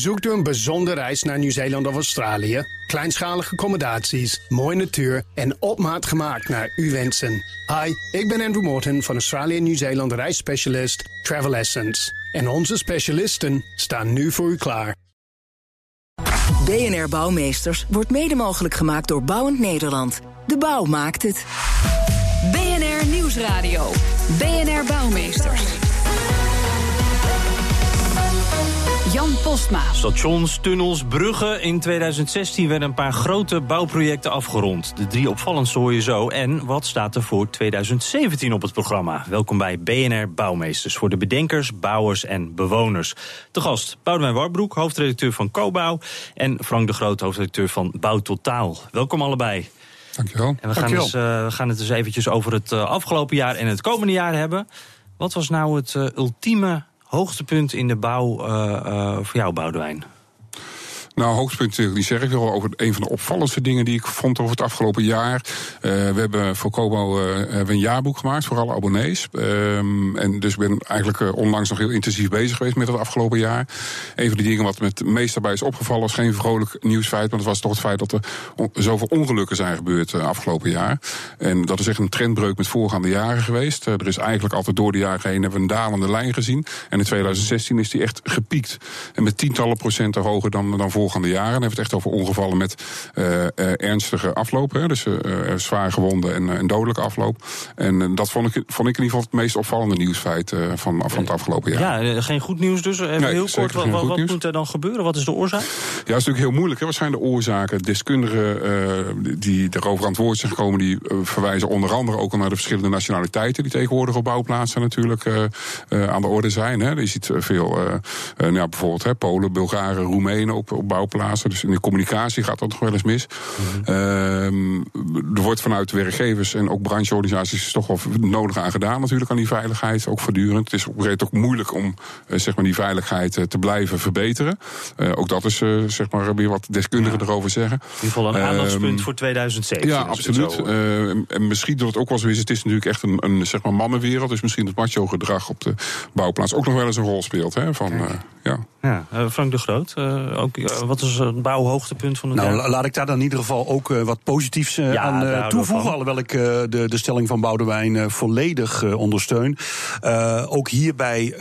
Zoekt u een bijzondere reis naar Nieuw-Zeeland of Australië? Kleinschalige accommodaties, mooie natuur en op maat gemaakt naar uw wensen. Hi, ik ben Andrew Morton van Australië Nieuw-Zeeland reisspecialist Travel Essence. En onze specialisten staan nu voor u klaar. BNR Bouwmeesters wordt mede mogelijk gemaakt door Bouwend Nederland. De bouw maakt het. BNR Nieuwsradio. BNR Bouwmeesters. Jan Postma. Stations, tunnels, bruggen. In 2016 werden een paar grote bouwprojecten afgerond. De drie opvallendste hoor je zo. En wat staat er voor 2017 op het programma? Welkom bij BNR Bouwmeesters. Voor de bedenkers, bouwers en bewoners. Te gast Boudewijn Warbroek, hoofdredacteur van Cobouw. En Frank de Groot, hoofdredacteur van Bouw Totaal. Welkom allebei. Dankjewel. En we gaan, dus, uh, we gaan het dus eventjes over het uh, afgelopen jaar en het komende jaar hebben. Wat was nou het uh, ultieme hoogtepunt in de bouw uh, voor jou, Boudewijn? Nou, hoogtepunt, die zeg ik wel over een van de opvallendste dingen die ik vond over het afgelopen jaar. Uh, we hebben voor Kobo uh, hebben een jaarboek gemaakt voor alle abonnees. Um, en dus ik ben eigenlijk onlangs nog heel intensief bezig geweest met het afgelopen jaar. Een van die dingen wat me het meest daarbij is opgevallen was geen vrolijk nieuwsfeit, maar dat was toch het feit dat er zoveel ongelukken zijn gebeurd afgelopen jaar. En dat is echt een trendbreuk met voorgaande jaren geweest. er is eigenlijk altijd door de jaren heen hebben we een dalende lijn gezien. En in 2016 is die echt gepiekt. En met tientallen procenten hoger dan, dan voor voorgaande jaren. Dan hebben we het echt over ongevallen met uh, uh, ernstige aflopen. Dus uh, zwaar gewonden en, en dodelijke afloop. En dat vond ik, vond ik in ieder geval het meest opvallende nieuwsfeit van, van het afgelopen jaar. Ja, geen goed nieuws dus. Even nee, heel kort, wat, wat moet er dan gebeuren? Wat is de oorzaak? Ja, dat is natuurlijk heel moeilijk. Hè. Wat zijn de oorzaken? Deskundigen die erover aan het woord zijn gekomen... die verwijzen onder andere ook al naar de verschillende nationaliteiten... die tegenwoordig op bouwplaatsen natuurlijk aan de orde zijn. Hè. Je ziet veel, nou, bijvoorbeeld hè, Polen, Bulgaren, Roemenen op, op bouwplaatsen. Dus in de communicatie gaat dat nog wel eens mis. Mm -hmm. er wordt vanuit werkgevers en ook brancheorganisaties toch wel nodig aan gedaan natuurlijk aan die veiligheid. Ook voortdurend. Het is op een ook moeilijk om uh, zeg maar die veiligheid uh, te blijven verbeteren. Uh, ook dat is zeg maar weer wat deskundigen ja. erover zeggen. In ieder geval een aandachtspunt voor 2007. Ja, absoluut. en misschien dat het ook wel zo is. Het is natuurlijk echt een, een zeg maar mannenwereld. Dus misschien het macho gedrag op de bouwplaats ook nog wel eens een rol speelt. Hè, van, ja. Ja, Frank de Groot, ook wat is het bouwhoogtepunt van het nou? Laat ik daar dan in ieder geval ook wat positiefs ja, aan toevoegen. Alhoewel ik de, de stelling van Boudewijn volledig ondersteun. ook hierbij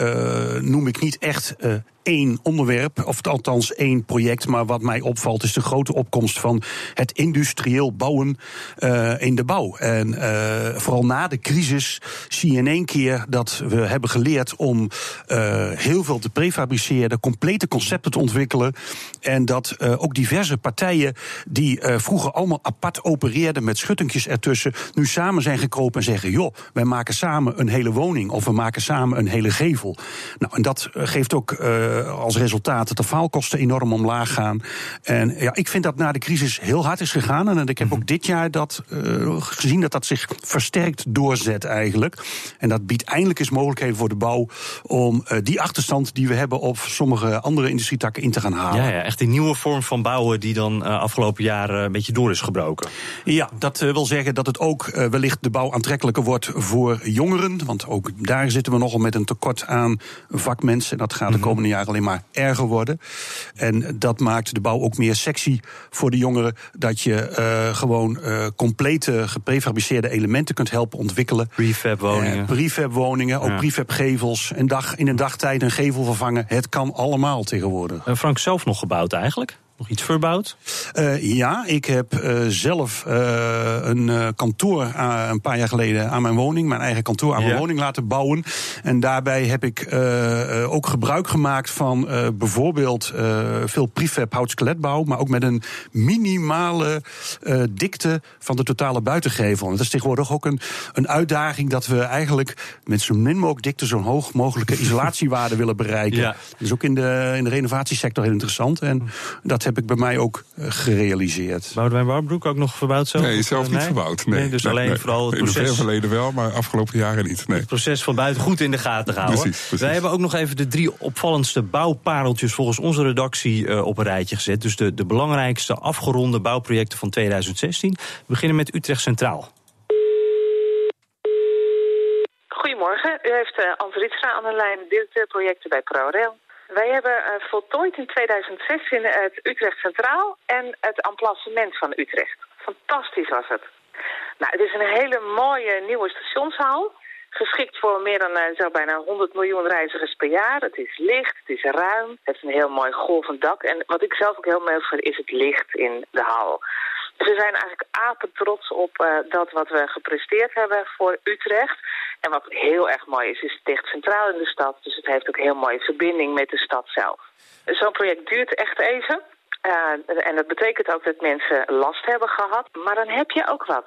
noem ik niet echt één onderwerp, of althans één project. Maar wat mij opvalt is de grote opkomst van het industrieel bouwen uh, in de bouw. En uh, vooral na de crisis zie je in één keer dat we hebben geleerd om uh, heel veel te prefabriceren, complete concepten te ontwikkelen. En dat ook diverse partijen die vroeger allemaal apart opereerden met schuttingjes ertussen, nu samen zijn gekropen en zeggen: joh, wij maken samen een hele woning of we maken samen een hele gevel. Nou, en dat geeft ook als resultaat dat de faalkosten enorm omlaag gaan. En ja, ik vind dat na de crisis heel hard is gegaan. En ik heb ook dit jaar dat, uh, gezien dat dat zich versterkt doorzet eigenlijk. En dat biedt eindelijk eens mogelijkheden voor de bouw om uh, die achterstand die we hebben op sommige andere industrietakken in te gaan halen. Ja, ja echt een nieuwe vorm van bouwen die dan uh, afgelopen jaren een beetje door is gebroken. Ja, dat wil zeggen dat het ook wellicht de bouw aantrekkelijker wordt voor jongeren. Want ook daar zitten we nogal met een tekort aan vakmensen. En dat gaat de komende jaren alleen maar erger worden. En dat maakt de bouw ook meer sexy voor de jongeren. Dat je uh, gewoon uh, complete geprefabriceerde elementen kunt helpen ontwikkelen. Prefab woningen. Uh, prefab woningen, ook ja. prefab gevels. Een dag, in een dagtijd een gevel vervangen. Het kan allemaal tegenwoordig. En Frank zelf nog gebouwd eigenlijk? Nog iets verbouwd? Uh, ja, ik heb uh, zelf uh, een kantoor een paar jaar geleden aan mijn woning, mijn eigen kantoor aan ja. mijn woning laten bouwen. En daarbij heb ik ook gebruik gemaakt van bijvoorbeeld veel prefab houtskeletbouw, maar ook met een minimale dikte van de totale buitengevel. En dat is tegenwoordig ook een, een uitdaging dat we eigenlijk met zo min mogelijk dikte zo'n hoog mogelijke isolatiewaarde willen bereiken. Ja. Dat is ook in de, in de renovatiesector heel interessant. En dat heb ik bij mij ook uh, gerealiseerd. Boudewijn Warbroek ook nog verbouwd zelf? Nee, zelf niet nee? verbouwd. Nee, nee dus nee, alleen nee. vooral het proces... In het verleden wel, maar afgelopen jaren niet. Nee. Het proces van buiten goed in de gaten houden. Precies, precies. Wij hebben ook nog even de drie opvallendste bouwpareltjes... volgens onze redactie uh, op een rijtje gezet. Dus de, de belangrijkste afgeronde bouwprojecten van 2016. We beginnen met Utrecht Centraal. Goedemorgen, u heeft uh, Ans Ritstra aan de lijn, directeur projecten bij ProRail. Wij hebben uh, voltooid in 2016 het Utrecht Centraal en het emplacement van Utrecht. Fantastisch was het. Nou, het is een hele mooie nieuwe stationshaal. Geschikt voor meer dan uh, zo bijna 100 miljoen reizigers per jaar. Het is licht, het is ruim, het heeft een heel mooi golvend dak. En wat ik zelf ook heel mooi vind is het licht in de hal. Dus we zijn eigenlijk apen trots op uh, dat wat we gepresteerd hebben voor Utrecht. En wat heel erg mooi is, is het dicht centraal in de stad. Dus het heeft ook heel mooie verbinding met de stad zelf. Zo'n project duurt echt even. Uh, en dat betekent ook dat mensen last hebben gehad. Maar dan heb je ook wat.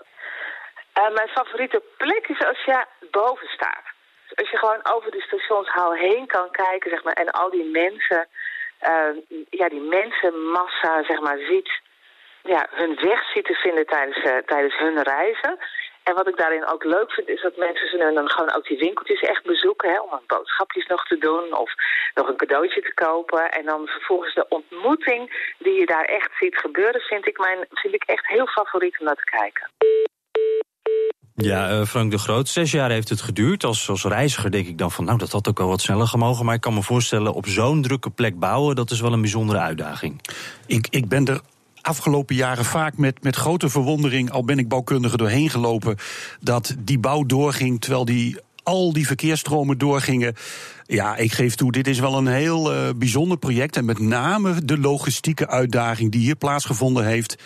Uh, mijn favoriete plek is als je boven staat. Als je gewoon over de stationshal heen kan kijken, zeg maar, en al die mensen, uh, ja, die mensenmassa, zeg maar, ziet, ja, hun weg ziet te vinden tijdens, tijdens hun reizen. En wat ik daarin ook leuk vind, is dat mensen ze dan gewoon ook die winkeltjes echt bezoeken, hè, om een boodschapjes nog te doen of nog een cadeautje te kopen. En dan vervolgens de ontmoeting die je daar echt ziet gebeuren, vind ik, mijn, vind ik echt heel favoriet om naar te kijken. Ja, uh, Frank de Groot, zes jaar heeft het geduurd. Als, als reiziger denk ik dan van, nou, dat had ook wel wat sneller gemogen. Maar ik kan me voorstellen, op zo'n drukke plek bouwen, dat is wel een bijzondere uitdaging. Ik, ik ben er afgelopen jaren vaak met, met grote verwondering, al ben ik bouwkundige doorheen gelopen, dat die bouw doorging terwijl die al die verkeersstromen doorgingen. Ja, ik geef toe, dit is wel een heel uh, bijzonder project. En met name de logistieke uitdaging die hier plaatsgevonden heeft.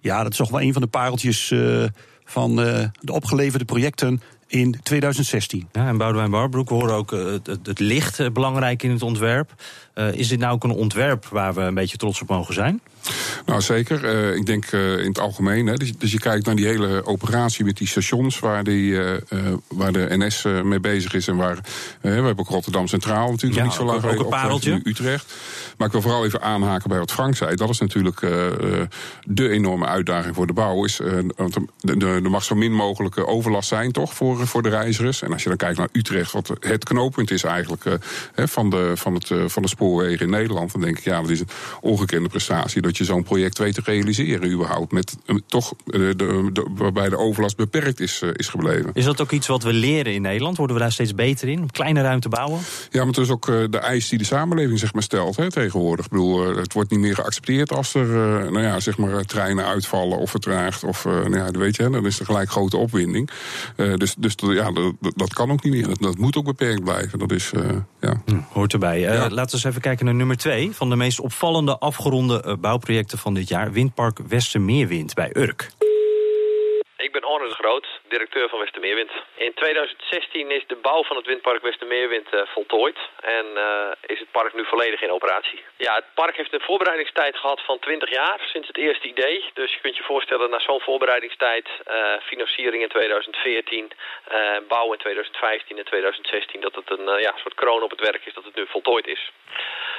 Ja, dat is toch wel een van de pareltjes uh, van uh, de opgeleverde projecten in 2016. Ja, en Boudewijn Barbroek, horen ook het licht belangrijk in het ontwerp. Uh, is dit nou ook een ontwerp waar we een beetje trots op mogen zijn? Nou, zeker. Uh, ik denk uh, in het algemeen. Hè, dus, dus, je kijkt naar die hele operatie met die stations waar, die, uh, waar de NS mee bezig is. En waar, we hebben ook Rotterdam Centraal natuurlijk ja, niet zo lang geleden. Ook een pareltje. Utrecht. Maar ik wil vooral even aanhaken bij wat Frank zei. Dat is natuurlijk de enorme uitdaging voor de bouw. Is, want er mag zo min mogelijke overlast zijn, toch, voor, voor de reizigers. En als je dan kijkt naar Utrecht, wat het knooppunt is eigenlijk van, de, van, het, van de spoorwegen in Nederland. Dan denk ik, ja, dat is een ongekende prestatie. Dat je zo'n project weet te realiseren überhaupt. Met toch de, de, waarbij de overlast beperkt is, uh, is gebleven. Is dat ook iets wat we leren in Nederland? Worden we daar steeds beter in? Om kleine ruimte bouwen? Ja, maar het is ook de eis die de samenleving zeg maar, stelt hè, tegenwoordig. Ik bedoel, het wordt niet meer geaccepteerd als er nou ja, zeg maar, treinen uitvallen of vertraagd. Of, nou ja, weet je, dan is er gelijk grote opwinding. dus dus ja, dat, dat kan ook niet meer. Dat, dat moet ook beperkt blijven. Dat is, ja. Hm, hoort erbij. Ja. laten we eens even kijken naar nummer twee van de meest opvallende afgeronde bouwprojecten van dit jaar. Windpark Westermeerwind bij Urk. Ik ben Orne de Groot, directeur van Westermeerwind. In 2016 is de bouw van het windpark Westermeerwind uh, voltooid en uh, is het park nu volledig in operatie. Ja, het park heeft een voorbereidingstijd gehad van 20 jaar sinds het eerste idee. Dus je kunt je voorstellen na zo'n voorbereidingstijd, uh, financiering in 2014, bouw in 2015 en 2016, dat het een ja, soort kroon op het werk is dat het nu voltooid is.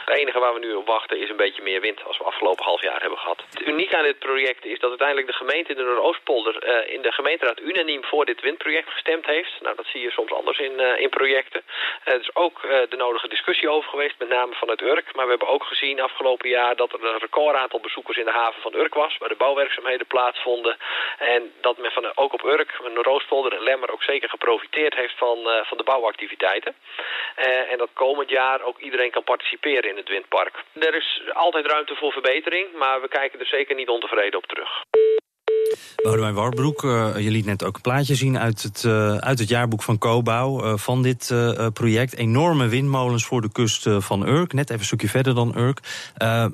Het enige waar we nu op wachten is een beetje meer wind als we afgelopen half jaar hebben gehad. Het uniek aan dit project is dat uiteindelijk de gemeente in de Noordoostpolder uh, in de gemeenteraad unaniem voor dit windproject gestemd heeft. Nou, dat zie je soms anders in, uh, in projecten. Uh, er is ook de nodige discussie over geweest, met name vanuit Urk. Maar we hebben ook gezien afgelopen jaar dat er een record aantal bezoekers in de haven van Urk was, waar de bouwwerkzaamheden plaatsvonden. En dat men van, ook op Urk, Noordoostpolder en Lemmer ook zeker geprofiteerd heeft van, van de bouwactiviteiten. en dat komend jaar ook iedereen kan participeren in het windpark. Er is altijd ruimte voor verbetering, maar we kijken er zeker niet ontevreden op terug. Boudewijn Warbroek, uh, je liet net ook een plaatje zien uit het, uh, uit het jaarboek van Cobouw uh, van dit project. Enorme windmolens voor de kust van Urk, net even een stukje verder dan Urk.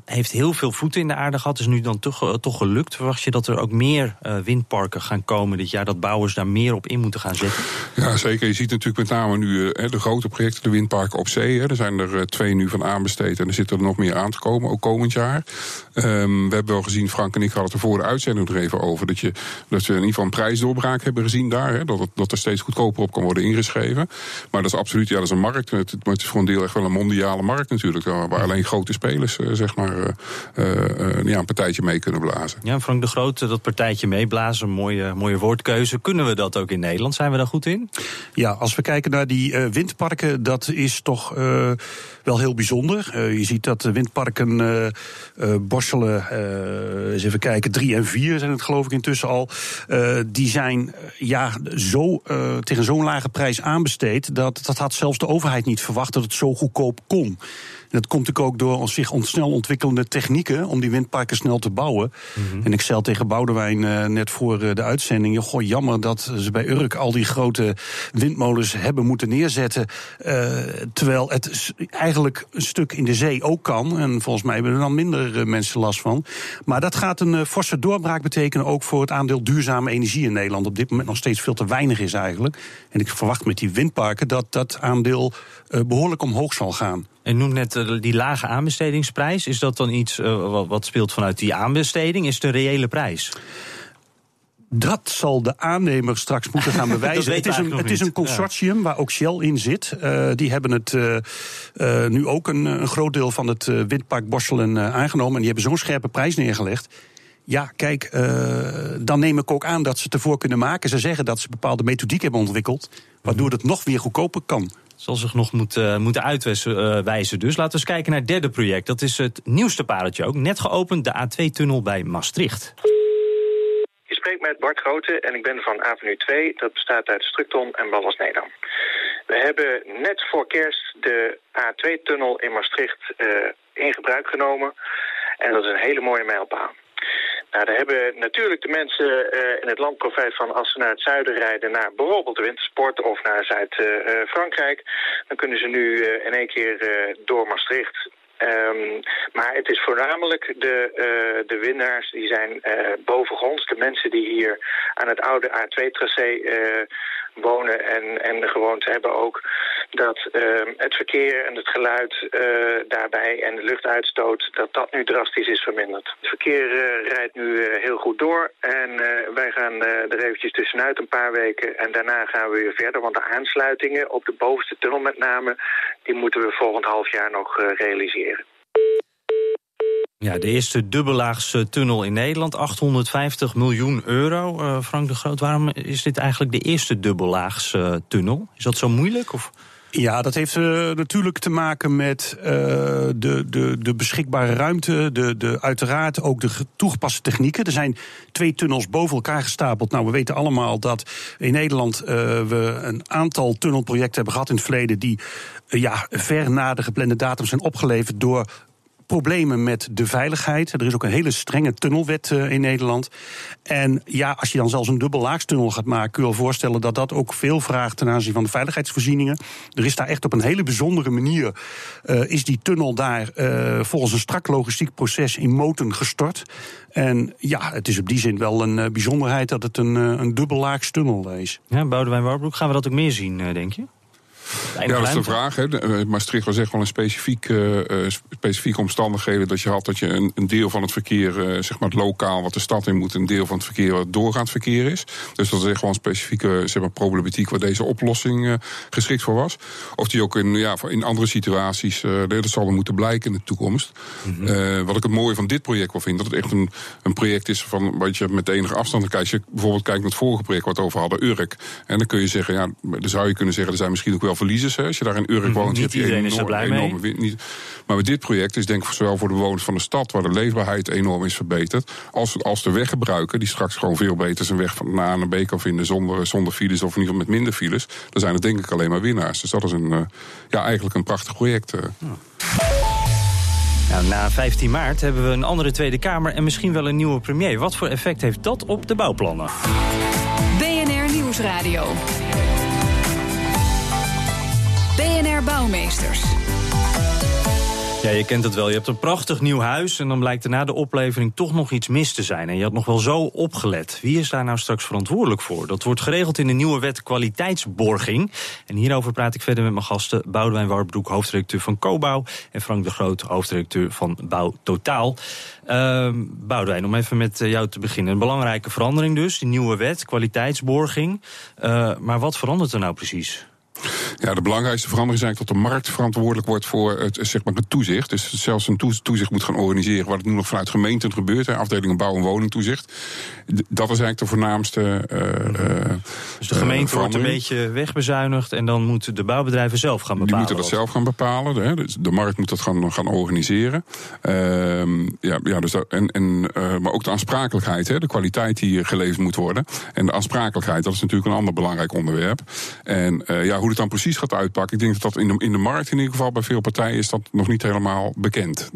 heeft heel veel voeten in de aarde gehad, is nu dan toch, toch gelukt. Verwacht je dat er ook meer windparken gaan komen dit jaar, dat bouwers daar meer op in moeten gaan zetten? Ja, zeker. Je ziet natuurlijk met name nu de grote projecten, de windparken op zee. Er zijn er twee nu van aanbesteed en er zitten er nog meer aan te komen, ook komend jaar. Um, we hebben wel gezien, Frank en ik hadden het er voor de uitzending er even over dat, je, dat we in ieder geval een prijsdoorbraak hebben gezien daar. Hè, dat, het, dat er steeds goedkoper op kan worden ingeschreven. Maar dat is absoluut, ja, dat is een markt. Het, het is voor een deel echt wel een mondiale markt natuurlijk. Waar alleen grote spelers, uh, zeg maar, uh, uh, ja, een partijtje mee kunnen blazen. Ja, Frank de Groot, dat partijtje meeblazen, mooie, mooie woordkeuze. Kunnen we dat ook in Nederland? Zijn we daar goed in? Ja, als we kijken naar die windparken, dat is toch wel heel bijzonder. je ziet dat de windparken borstelen, eens even kijken, drie en vier zijn het geloof ik intussen al. Uh, die zijn ja, zo, uh, tegen zo'n lage prijs aanbesteed. Dat, dat had zelfs de overheid niet verwacht dat het zo goedkoop kon. Dat komt natuurlijk ook door zich snel ontwikkelende technieken om die windparken snel te bouwen. Mhm. En ik zei tegen Boudewijn uh, net voor uh, de uitzending: goh, jammer dat ze bij Urk al die grote windmolens hebben moeten neerzetten. Uh, terwijl het eigenlijk een stuk in de zee ook kan. En volgens mij hebben er dan minder mensen last van. Maar dat gaat een forse doorbraak betekenen ook voor het aandeel duurzame energie in Nederland. Op dit moment nog steeds veel te weinig is eigenlijk. En ik verwacht met die windparken dat dat aandeel behoorlijk omhoog zal gaan. En noem net eh, die lage aanbestedingsprijs. Is dat dan iets uh, wat speelt vanuit die aanbesteding? Is een reële prijs? Dat zal de aannemer straks moeten gaan bewijzen. het is een, het is een consortium waar ook Shell in zit. Uh, die hebben het uh, nu ook een, een, groot deel van het windpark Borselen aangenomen. En die hebben zo'n scherpe prijs neergelegd. Ja, kijk, dan neem ik ook aan dat ze het ervoor kunnen maken. Ze zeggen dat ze bepaalde methodiek hebben ontwikkeld, waardoor het nog weer goedkoper kan zal zich nog moeten, uh, moeten uitwijzen. Dus laten we eens kijken naar het derde project. Dat is het nieuwste pareltje ook. Net geopend, de A2-tunnel bij Maastricht. Je spreekt met Bart Grote en ik ben van Avenue 2. Dat bestaat uit Structon en Ballas Nedam. We hebben net voor kerst de A2-tunnel in Maastricht uh, in gebruik genomen. En dat is een hele mooie mijlpaal. Nou, daar hebben natuurlijk de mensen uh, in het land profijt van als ze naar het zuiden rijden, naar bijvoorbeeld de wintersport of naar Zuid-Frankrijk. Dan kunnen ze nu uh, in één keer door Maastricht Um, maar het is voornamelijk de, de winnaars die zijn uh, bovengronds. De mensen die hier aan het oude A2-tracé uh, wonen en, en de gewoonte hebben ook dat uh, het verkeer en het geluid uh, daarbij en de luchtuitstoot, dat dat nu drastisch is verminderd. Het verkeer uh, rijdt nu uh, heel goed door en wij gaan er eventjes tussenuit een paar weken en daarna gaan we weer verder, want de aansluitingen op de bovenste tunnel met name, die moeten we volgend half jaar nog realiseren. Ja, de eerste dubbellaagse tunnel in Nederland, 850 miljoen euro. Frank de Groot, waarom is dit eigenlijk de eerste dubbellaagse tunnel? Is dat zo moeilijk? Of? Ja, dat heeft uh, natuurlijk te maken met uh, de, de, de beschikbare ruimte, de, de, uiteraard ook de toegepaste technieken. Er zijn twee tunnels boven elkaar gestapeld. Nou, we weten allemaal dat in Nederland uh, we een aantal tunnelprojecten hebben gehad in het verleden die ja, ver na de geplande datum zijn opgeleverd door problemen met de veiligheid. Er is ook een hele strenge tunnelwet uh, in Nederland. En ja, als je dan zelfs een dubbellaagstunnel gaat maken, kun je wel voorstellen dat dat ook veel vraagt ten aanzien van de veiligheidsvoorzieningen. Er is daar echt op een hele bijzondere manier uh, is die tunnel daar uh, volgens een strak logistiek proces in moten gestort. En ja, het is op die zin wel een bijzonderheid dat het een, een dubbellaags is. Ja, Boudewijn Warbroek, gaan we dat ook meer zien, denk je? Ja, dat is de vraag. Hè. Eh, Maastricht was echt wel een specifiek, uh, specifieke omstandigheden. Dat je had dat je een, een deel van het verkeer, uh, zeg maar het lokaal wat de stad in moet, een deel van het verkeer wat doorgaand verkeer is. Dus dat is echt wel een specifieke zeg maar, problematiek waar deze oplossing uh, geschikt voor was. Of die ook in, ja, in andere situaties, dat zal er moeten blijken in de toekomst. Mm -hmm. wat ik het mooie van dit project wel vind, dat het echt een, een project is van wat je met enige afstand kijkt. Als je bijvoorbeeld kijkt naar het vorige project wat we over hadden, Urk. En dan kun je zeggen, ja, dan zou je kunnen zeggen, er zijn misschien ook wel verliezers. Hè. Als je daar in Urk mhm. woont, heb je enorm, is er blij enorme mee. Niet, maar met dit project is denk ik zowel voor de bewoners van de stad, waar de leefbaarheid enorm is verbeterd, als, als de weggebruiker, die straks gewoon veel beter zijn weg van A naar B kan vinden zonder, zonder files of in ieder geval met minder files, dan zijn het denk ik alleen maar winnaars. Dus dat is een, uh, ja, eigenlijk een prachtig project. Uh. Ja. Nou, na 15 maart hebben we een andere Tweede Kamer en misschien wel een nieuwe premier. Wat voor effect heeft dat op de bouwplannen? BNR Nieuwsradio. BNR Bouwmeesters. Ja, je kent het wel. Je hebt een prachtig nieuw huis en dan blijkt er na de oplevering toch nog iets mis te zijn. En je had nog wel zo opgelet. Wie is daar nou straks verantwoordelijk voor? Dat wordt geregeld in de nieuwe wet kwaliteitsborging. En hierover praat ik verder met mijn gasten Boudewijn Warbroek, hoofdredacteur van Cobouw... en Frank de Groot, hoofdredacteur van Bouw Totaal. Uh, Boudewijn, om even met jou te beginnen. Een belangrijke verandering dus, die nieuwe wet, kwaliteitsborging. Uh, maar wat verandert er nou precies? Ja, de belangrijkste verandering is eigenlijk dat de markt verantwoordelijk wordt voor het, zeg maar, het toezicht. Dus zelfs een toezicht moet gaan organiseren, wat het nu nog vanuit gemeenten gebeurt. Hè, afdelingen bouw- en woningtoezicht. Dat is eigenlijk de voornaamste. Uh, dus de gemeente wordt een beetje wegbezuinigd en dan moeten de bouwbedrijven zelf gaan bepalen. Die moeten dat zelf gaan bepalen. Hè, dus de markt moet dat gaan, gaan organiseren. Uh, ja, ja, dus dat, en, en, maar ook de aansprakelijkheid, hè, de kwaliteit die geleverd moet worden. En de aansprakelijkheid, dat is natuurlijk een ander belangrijk onderwerp. En ja, hoe het dan precies gaat uitpakken. Ik denk dat dat in de, in de markt in ieder geval bij veel partijen is dat nog niet helemaal bekend.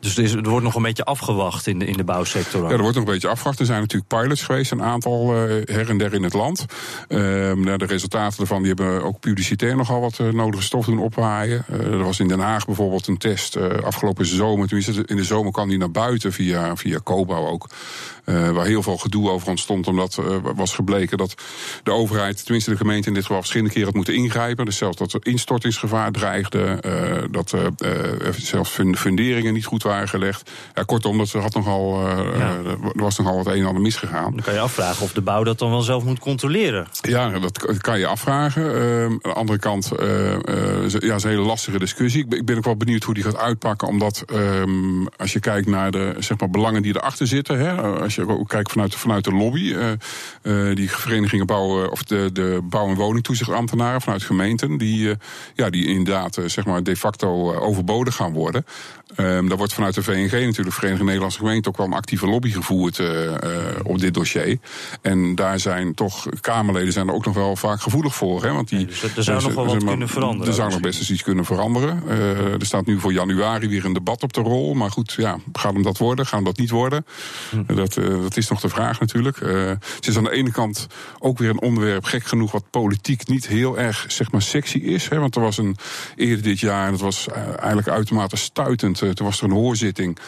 Dus er, wordt nog een beetje afgewacht in de, in de bouwsector? Ja, er wordt nog een beetje afgewacht. Er zijn natuurlijk pilots geweest, een aantal uh, her en der in het land. Uh, de resultaten daarvan die hebben ook publicitair nogal wat uh, nodige stof doen opwaaien. Eh, er was in Den Haag bijvoorbeeld een test afgelopen zomer. Tenminste, in de zomer kwam die naar buiten via, via ook. Waar heel veel gedoe over ontstond, omdat was gebleken dat de overheid, tenminste de gemeente in dit geval, verschillende keren had moeten ingrijpen. Dus zelfs dat er instortingsgevaar dreigde, dat zelfs funderingen niet goed waren gelegd. Ja, kortom, dat had nogal, ja. er was nogal wat een en ander misgegaan. Dan kan je afvragen of de bouw dat dan wel zelf moet controleren. Ja, dat kan je afvragen. aan de andere kant, ja, is een hele lastige discussie. Ik ben ook wel benieuwd hoe die gaat uitpakken, omdat um, als je kijkt naar de zeg maar, belangen die erachter zitten, hè, als je ook kijkt vanuit, vanuit de lobby, uh, uh, die verenigingen bouwen, of de, de bouw- en woningtoezichtambtenaren vanuit gemeenten, die, uh, ja, die inderdaad zeg maar de facto overbodig gaan worden. Um, daar wordt vanuit de VNG natuurlijk, Vereniging Nederlandse Gemeenten, ook wel een actieve lobby gevoerd op dit dossier. En daar zijn toch, Kamerleden zijn er ook nog wel vaak gevoelig voor. Hè, want die, dus er zou nog wel wat kunnen veranderen. Er zou nog best eens iets kunnen veranderen. er staat nu voor januari weer een debat op de rol. Maar goed, ja, gaat hem dat worden? Gaan dat niet worden? Hm. Dat, uh, dat is nog de vraag natuurlijk. Het is aan de ene kant ook weer een onderwerp, gek genoeg, wat politiek niet heel erg zeg maar, sexy is. Hè, want er was een eerder dit jaar, en dat was eigenlijk uitermate stuitend. toen was er een hoorzitting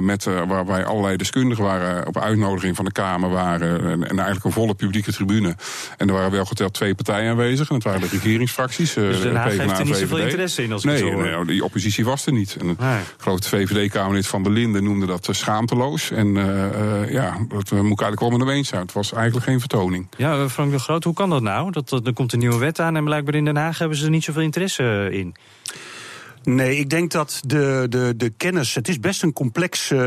met, waarbij allerlei deskundigen waren op uitnodiging van de Kamer waren. En, en, eigenlijk een volle publieke tribune. En er waren wel geteld twee partijen aanwezig. En dat waren de regeringsfracties. Dus Den Haag heeft er niet zoveel interesse in als nee, ik zo nee, die oppositie was er niet. En, nee. Ik geloof het VVD-Kamerlid Van der Linden noemde dat schaamteloos. En ja, dat moet ik eigenlijk wel met hem eens zijn. Het was eigenlijk geen vertoning. Ja, Frank de Groot, hoe kan dat nou? Dat, dat, er komt een nieuwe wet aan en blijkbaar in Den Haag hebben ze er niet zoveel interesse in. Nee, ik denk dat de, de, de kennis. Het is best een complex, uh,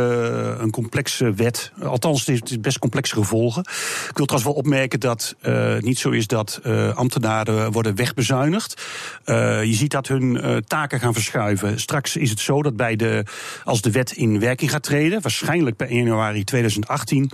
een complexe wet. Althans, het is best complexe gevolgen. Ik wil trouwens wel opmerken dat uh, niet zo is dat uh, ambtenaren worden wegbezuinigd. je ziet dat hun taken gaan verschuiven. Straks is het zo dat bij de, als de wet in werking gaat treden, waarschijnlijk per 1 januari 2018,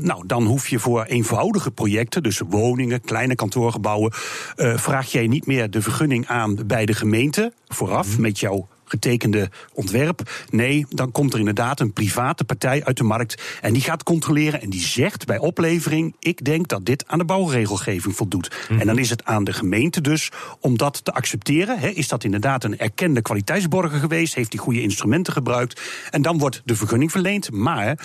nou, dan hoef je voor eenvoudige projecten, dus woningen, kleine kantoorgebouwen, vraag jij niet meer de vergunning aan bij de gemeente vooraf met jouw getekende ontwerp. Nee, dan komt er inderdaad een private partij uit de markt en die gaat controleren en die zegt bij oplevering: ik denk dat dit aan de bouwregelgeving voldoet. Mhm. En dan is het aan de gemeente dus om dat te accepteren. He, is dat inderdaad een erkende kwaliteitsborger geweest? Heeft hij goede instrumenten gebruikt? En dan wordt de vergunning verleend. Maar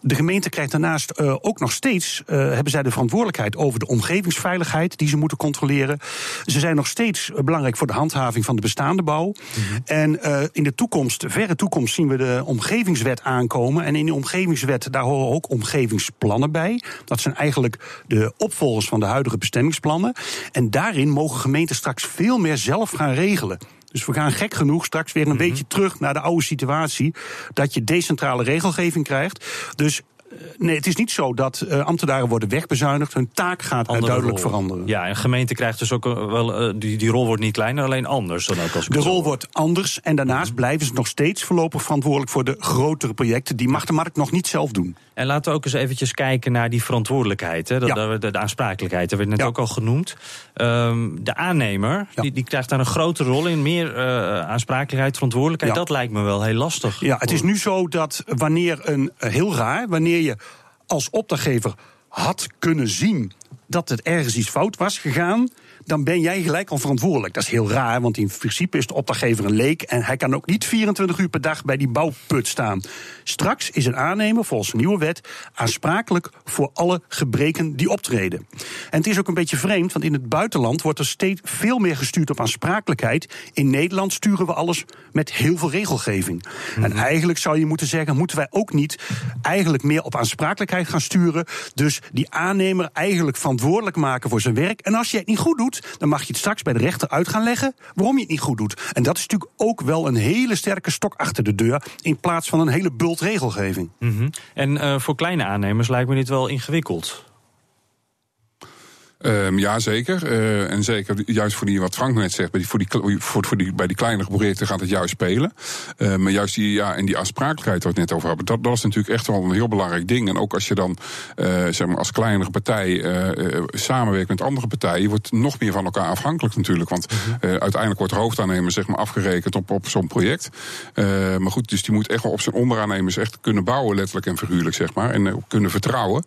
de gemeente krijgt daarnaast uh, ook nog steeds uh, hebben zij de verantwoordelijkheid over de omgevingsveiligheid die ze moeten controleren. Ze zijn nog steeds belangrijk voor de handhaving van de bestaande bouw. Mhm. En uh, in de toekomst, verre toekomst, zien we de omgevingswet aankomen. En in de omgevingswet, daar horen ook omgevingsplannen bij. Dat zijn eigenlijk de opvolgers van de huidige bestemmingsplannen. En daarin mogen gemeenten straks veel meer zelf gaan regelen. Dus we gaan gek genoeg straks weer een mm -hmm. beetje terug naar de oude situatie. Dat je decentrale regelgeving krijgt. Dus nee, het is niet zo dat uh, ambtenaren worden wegbezuinigd. Hun taak gaat duidelijk rol. veranderen. Ja, en gemeente krijgt dus ook wel. Uh, die, die rol wordt niet kleiner, alleen anders dan ook als De rol wordt anders. En daarnaast blijven ze nog steeds voorlopig verantwoordelijk voor de grotere projecten. Die mag de markt nog niet zelf doen. En laten we ook eens eventjes kijken naar die verantwoordelijkheid. Hè? Ja. de, de, aansprakelijkheid, dat werd net ja. ook al genoemd. Um, de aannemer, ja. die, die, krijgt daar een grotere rol in. Meer aansprakelijkheid, verantwoordelijkheid. Dat lijkt me wel heel lastig. Ja, het is nu zo dat wanneer een, heel raar, wanneer als opdrachtgever had kunnen zien dat het ergens iets fout was gegaan, dan ben jij gelijk al verantwoordelijk. Dat is heel raar, want in principe is de opdrachtgever een leek en hij kan ook niet 24 uur per dag bij die bouwput staan. Straks is een aannemer, volgens de nieuwe wet, aansprakelijk voor alle gebreken die optreden. En het is ook een beetje vreemd, want in het buitenland wordt er steeds veel meer gestuurd op aansprakelijkheid. In Nederland sturen we alles met heel veel regelgeving. En eigenlijk zou je moeten zeggen, moeten wij ook niet eigenlijk meer op aansprakelijkheid gaan sturen. Dus die aannemer eigenlijk verantwoordelijk maken voor zijn werk. En als je het niet goed doet, dan mag je het straks bij de rechter uit gaan leggen waarom je het niet goed doet. En dat is natuurlijk ook wel een hele sterke stok achter de deur, in plaats van een hele bult regelgeving. -hmm. En uh, voor kleine aannemers lijkt me dit wel ingewikkeld. Um, ja, zeker. Uh, en zeker juist voor die, wat Frank net zegt, bij die, voor die, voor, voor die, bij die kleinere projecten gaat het juist spelen. Uh, maar juist die, ja, en die aansprakelijkheid waar we het net over hebben, dat, dat is natuurlijk echt wel een heel belangrijk ding. En ook als je dan uh, zeg maar als kleinere partij samenwerkt met andere partijen, je wordt nog meer van elkaar afhankelijk natuurlijk. Want mhm. uiteindelijk wordt de hoofdaannemer zeg maar, afgerekend op, op zo'n project. maar goed, dus die moet echt wel op zijn onderaannemers echt kunnen bouwen, letterlijk en figuurlijk, zeg maar. En kunnen vertrouwen.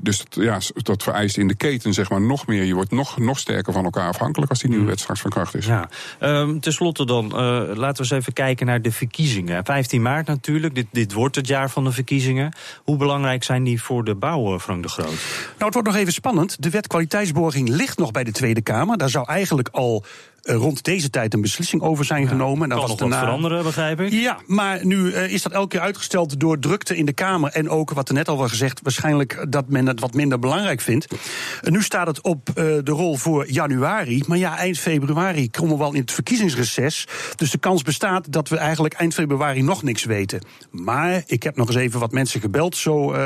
dus dat, ja, dat vereist in de keten zeg maar, nog meer. Je wordt nog, nog sterker van elkaar afhankelijk als die nieuwe mm. wet straks van kracht is. Ja. Um, Ten slotte dan, uh, laten we eens even kijken naar de verkiezingen. 15 maart natuurlijk, dit, dit wordt het jaar van de verkiezingen. Hoe belangrijk zijn die voor de bouw, eh, Frank de Groot? Nou, het wordt nog even spannend. De wet kwaliteitsborging ligt nog bij de Tweede Kamer. Daar zou eigenlijk al eh, rond deze tijd een beslissing over zijn genomen. En dan kan was nog wat veranderen, begrijp ik? Ja, maar nu uh, is dat elke keer uitgesteld door drukte in de Kamer. En ook, wat er net al was gezegd, waarschijnlijk dat men het wat minder belangrijk vindt. Uh, nu staat het op de rol voor januari. Maar ja, eind februari komen we wel in het verkiezingsreces. Dus de kans bestaat dat we eigenlijk eind februari nog niks weten. Maar ik heb nog eens even wat mensen gebeld, zo,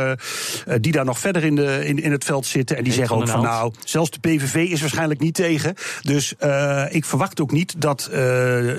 die daar nog verder in, de, in, in het veld zitten. En die zeggen ook van nou, zelfs de PVV is waarschijnlijk niet tegen. Dus ik verwacht ook niet dat uh,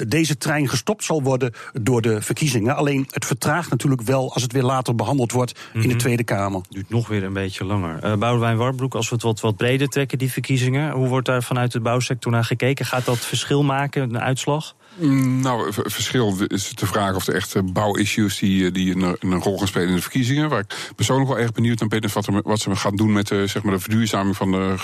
deze trein gestopt zal worden door de verkiezingen. Alleen het vertraagt natuurlijk wel als het weer later behandeld wordt in de mhm. Tweede Kamer. Duurt nog weer een beetje langer. Uh, Boudewijn Warbroek, als we het wat, wat breder trekken, die verkiezingen. Hoe wordt daar vanuit de bouwsector naar gekeken? Gaat dat verschil maken, een uitslag? Nou, verschil is de vraag of er echt bouwissues die, eh, die een, een, rol gaan spelen in de verkiezingen. Waar ik persoonlijk wel erg benieuwd naar ben, is wat, er, wat ze gaan doen met de, zeg maar de verduurzaming van de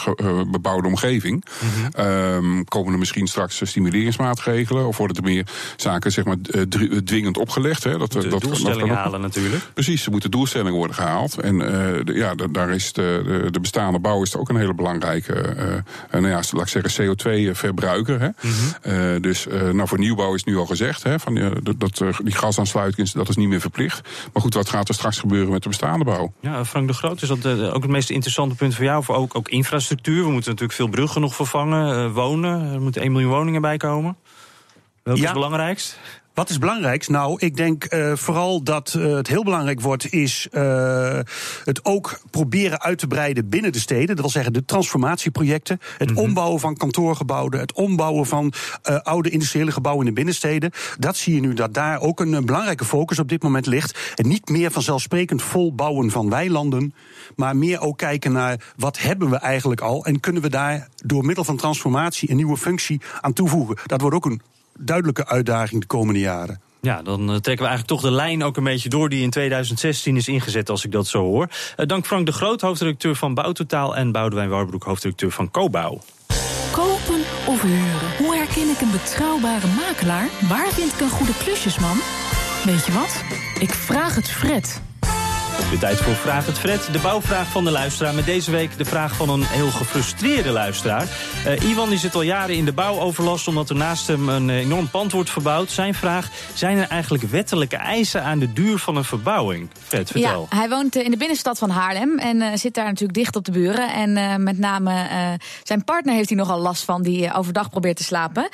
bebouwde omgeving. Mm um, komen er misschien straks stimuleringsmaatregelen? Of worden er meer zaken zeg maar, eh, dwingend opgelegd? Hè? Dat, de dat, doelstellingen dat halen natuurlijk. Precies, er moeten doelstellingen worden gehaald. En uh, ja, daar is de, de, bestaande bouw is ook een hele belangrijke, uh, nou ja, laat ik zeggen, CO2-verbruiker. Mm -hmm. dus nou, voor nieuwbouw is nu al gezegd. Hè, van, uh, dat, uh, die gasaansluiting dat is niet meer verplicht. Maar goed, wat gaat er straks gebeuren met de bestaande bouw? Ja, Frank de Groot, is dat uh, ook het meest interessante punt voor jou? Voor ook, ook infrastructuur. We moeten natuurlijk veel bruggen nog vervangen. wonen, er moeten 1 miljoen woningen bij komen. Welke ja. is het belangrijkst? Wat is belangrijk? Nou, ik denk uh, vooral dat uh, het heel belangrijk wordt, is uh, het ook proberen uit te breiden binnen de steden. Dat wil zeggen de transformatieprojecten, het mm -hmm. ombouwen van kantoorgebouwen, het ombouwen van oude industriële gebouwen in de binnensteden. Dat zie je nu dat daar ook een, belangrijke focus op dit moment ligt. En niet meer vanzelfsprekend vol bouwen van weilanden, maar meer ook kijken naar wat hebben we eigenlijk al en kunnen we daar door middel van transformatie een nieuwe functie aan toevoegen. Dat wordt ook een duidelijke uitdaging de komende jaren. Ja, dan eh, trekken we eigenlijk toch de lijn ook een beetje door die in 2016 is ingezet, als ik dat zo hoor. Uh, dank Frank de Groot, hoofdredacteur van Bouwtotaal, en Boudewijn Warbroek, hoofdredacteur van Cobouw. Kopen of huren? Hoe herken ik een betrouwbare makelaar? Waar vind ik een goede klusjesman? Weet je wat? Ik vraag het Fred. De tijd voor Vraag het Fred, de bouwvraag van de luisteraar. Met deze week de vraag van een heel gefrustreerde luisteraar. Uh, Ivan die zit al jaren in de bouwoverlast... omdat er naast hem een enorm pand wordt verbouwd. Zijn vraag, zijn er eigenlijk wettelijke eisen aan de duur van een verbouwing? Fred, vertel. Ja, hij woont eh, in de binnenstad van Haarlem en uh, zit daar natuurlijk dicht op de buren. En uh, met name zijn partner heeft hij nogal last van... die overdag probeert te slapen.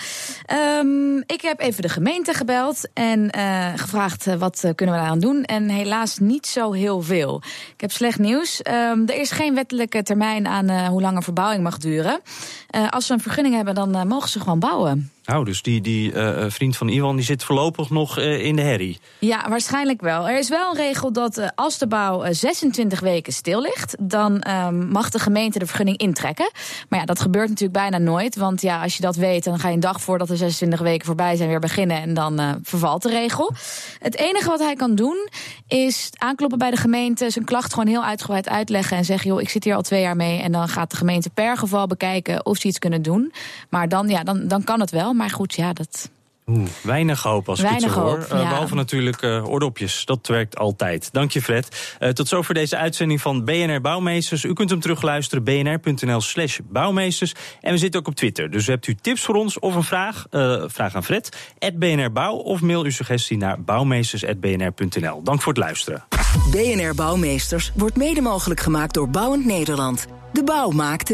Um, ik heb even de gemeente gebeld en gevraagd... wat kunnen we daaraan doen? En helaas niet zo heel Ik heb slecht nieuws. Um, er is geen wettelijke termijn aan uh, hoe lang een verbouwing mag duren. Uh, als ze een vergunning hebben, dan uh, mogen ze gewoon bouwen. Oh, dus die, die uh, vriend van Ivan die zit voorlopig nog uh, in de herrie? Ja, waarschijnlijk wel. Er is wel een regel dat als de bouw 26 weken stil ligt... dan ehm, mag de gemeente de vergunning intrekken. Maar ja, dat gebeurt natuurlijk bijna nooit. Want ja, als je dat weet, dan ga je een dag voordat de 26 weken voorbij zijn... weer beginnen en dan vervalt de regel. Het enige wat hij kan doen is aankloppen bij de gemeente... zijn klacht gewoon heel uitgebreid uitleggen en zeggen... joh, ik zit hier al twee jaar mee... en dan gaat de gemeente per geval bekijken of ze iets kunnen doen. Maar dan, ja, dan, dan kan het wel maar goed, ja, dat... Oeh, weinig hoop als weinig ik het zo hoor. Hoop, uh, Behalve natuurlijk uh, oordopjes. Dat werkt altijd. Dank je, Fred. Uh, tot zover deze uitzending van BNR Bouwmeesters. U kunt hem terugluisteren, bnr.nl slash bouwmeesters. En we zitten ook op Twitter. Dus hebt u tips voor ons of een vraag, vraag aan Fred, BNR Bouw... of mail uw suggestie naar bouwmeesters.bnr.nl. Dank voor het luisteren. BNR Bouwmeesters wordt mede mogelijk gemaakt door Bouwend Nederland. De bouw maakt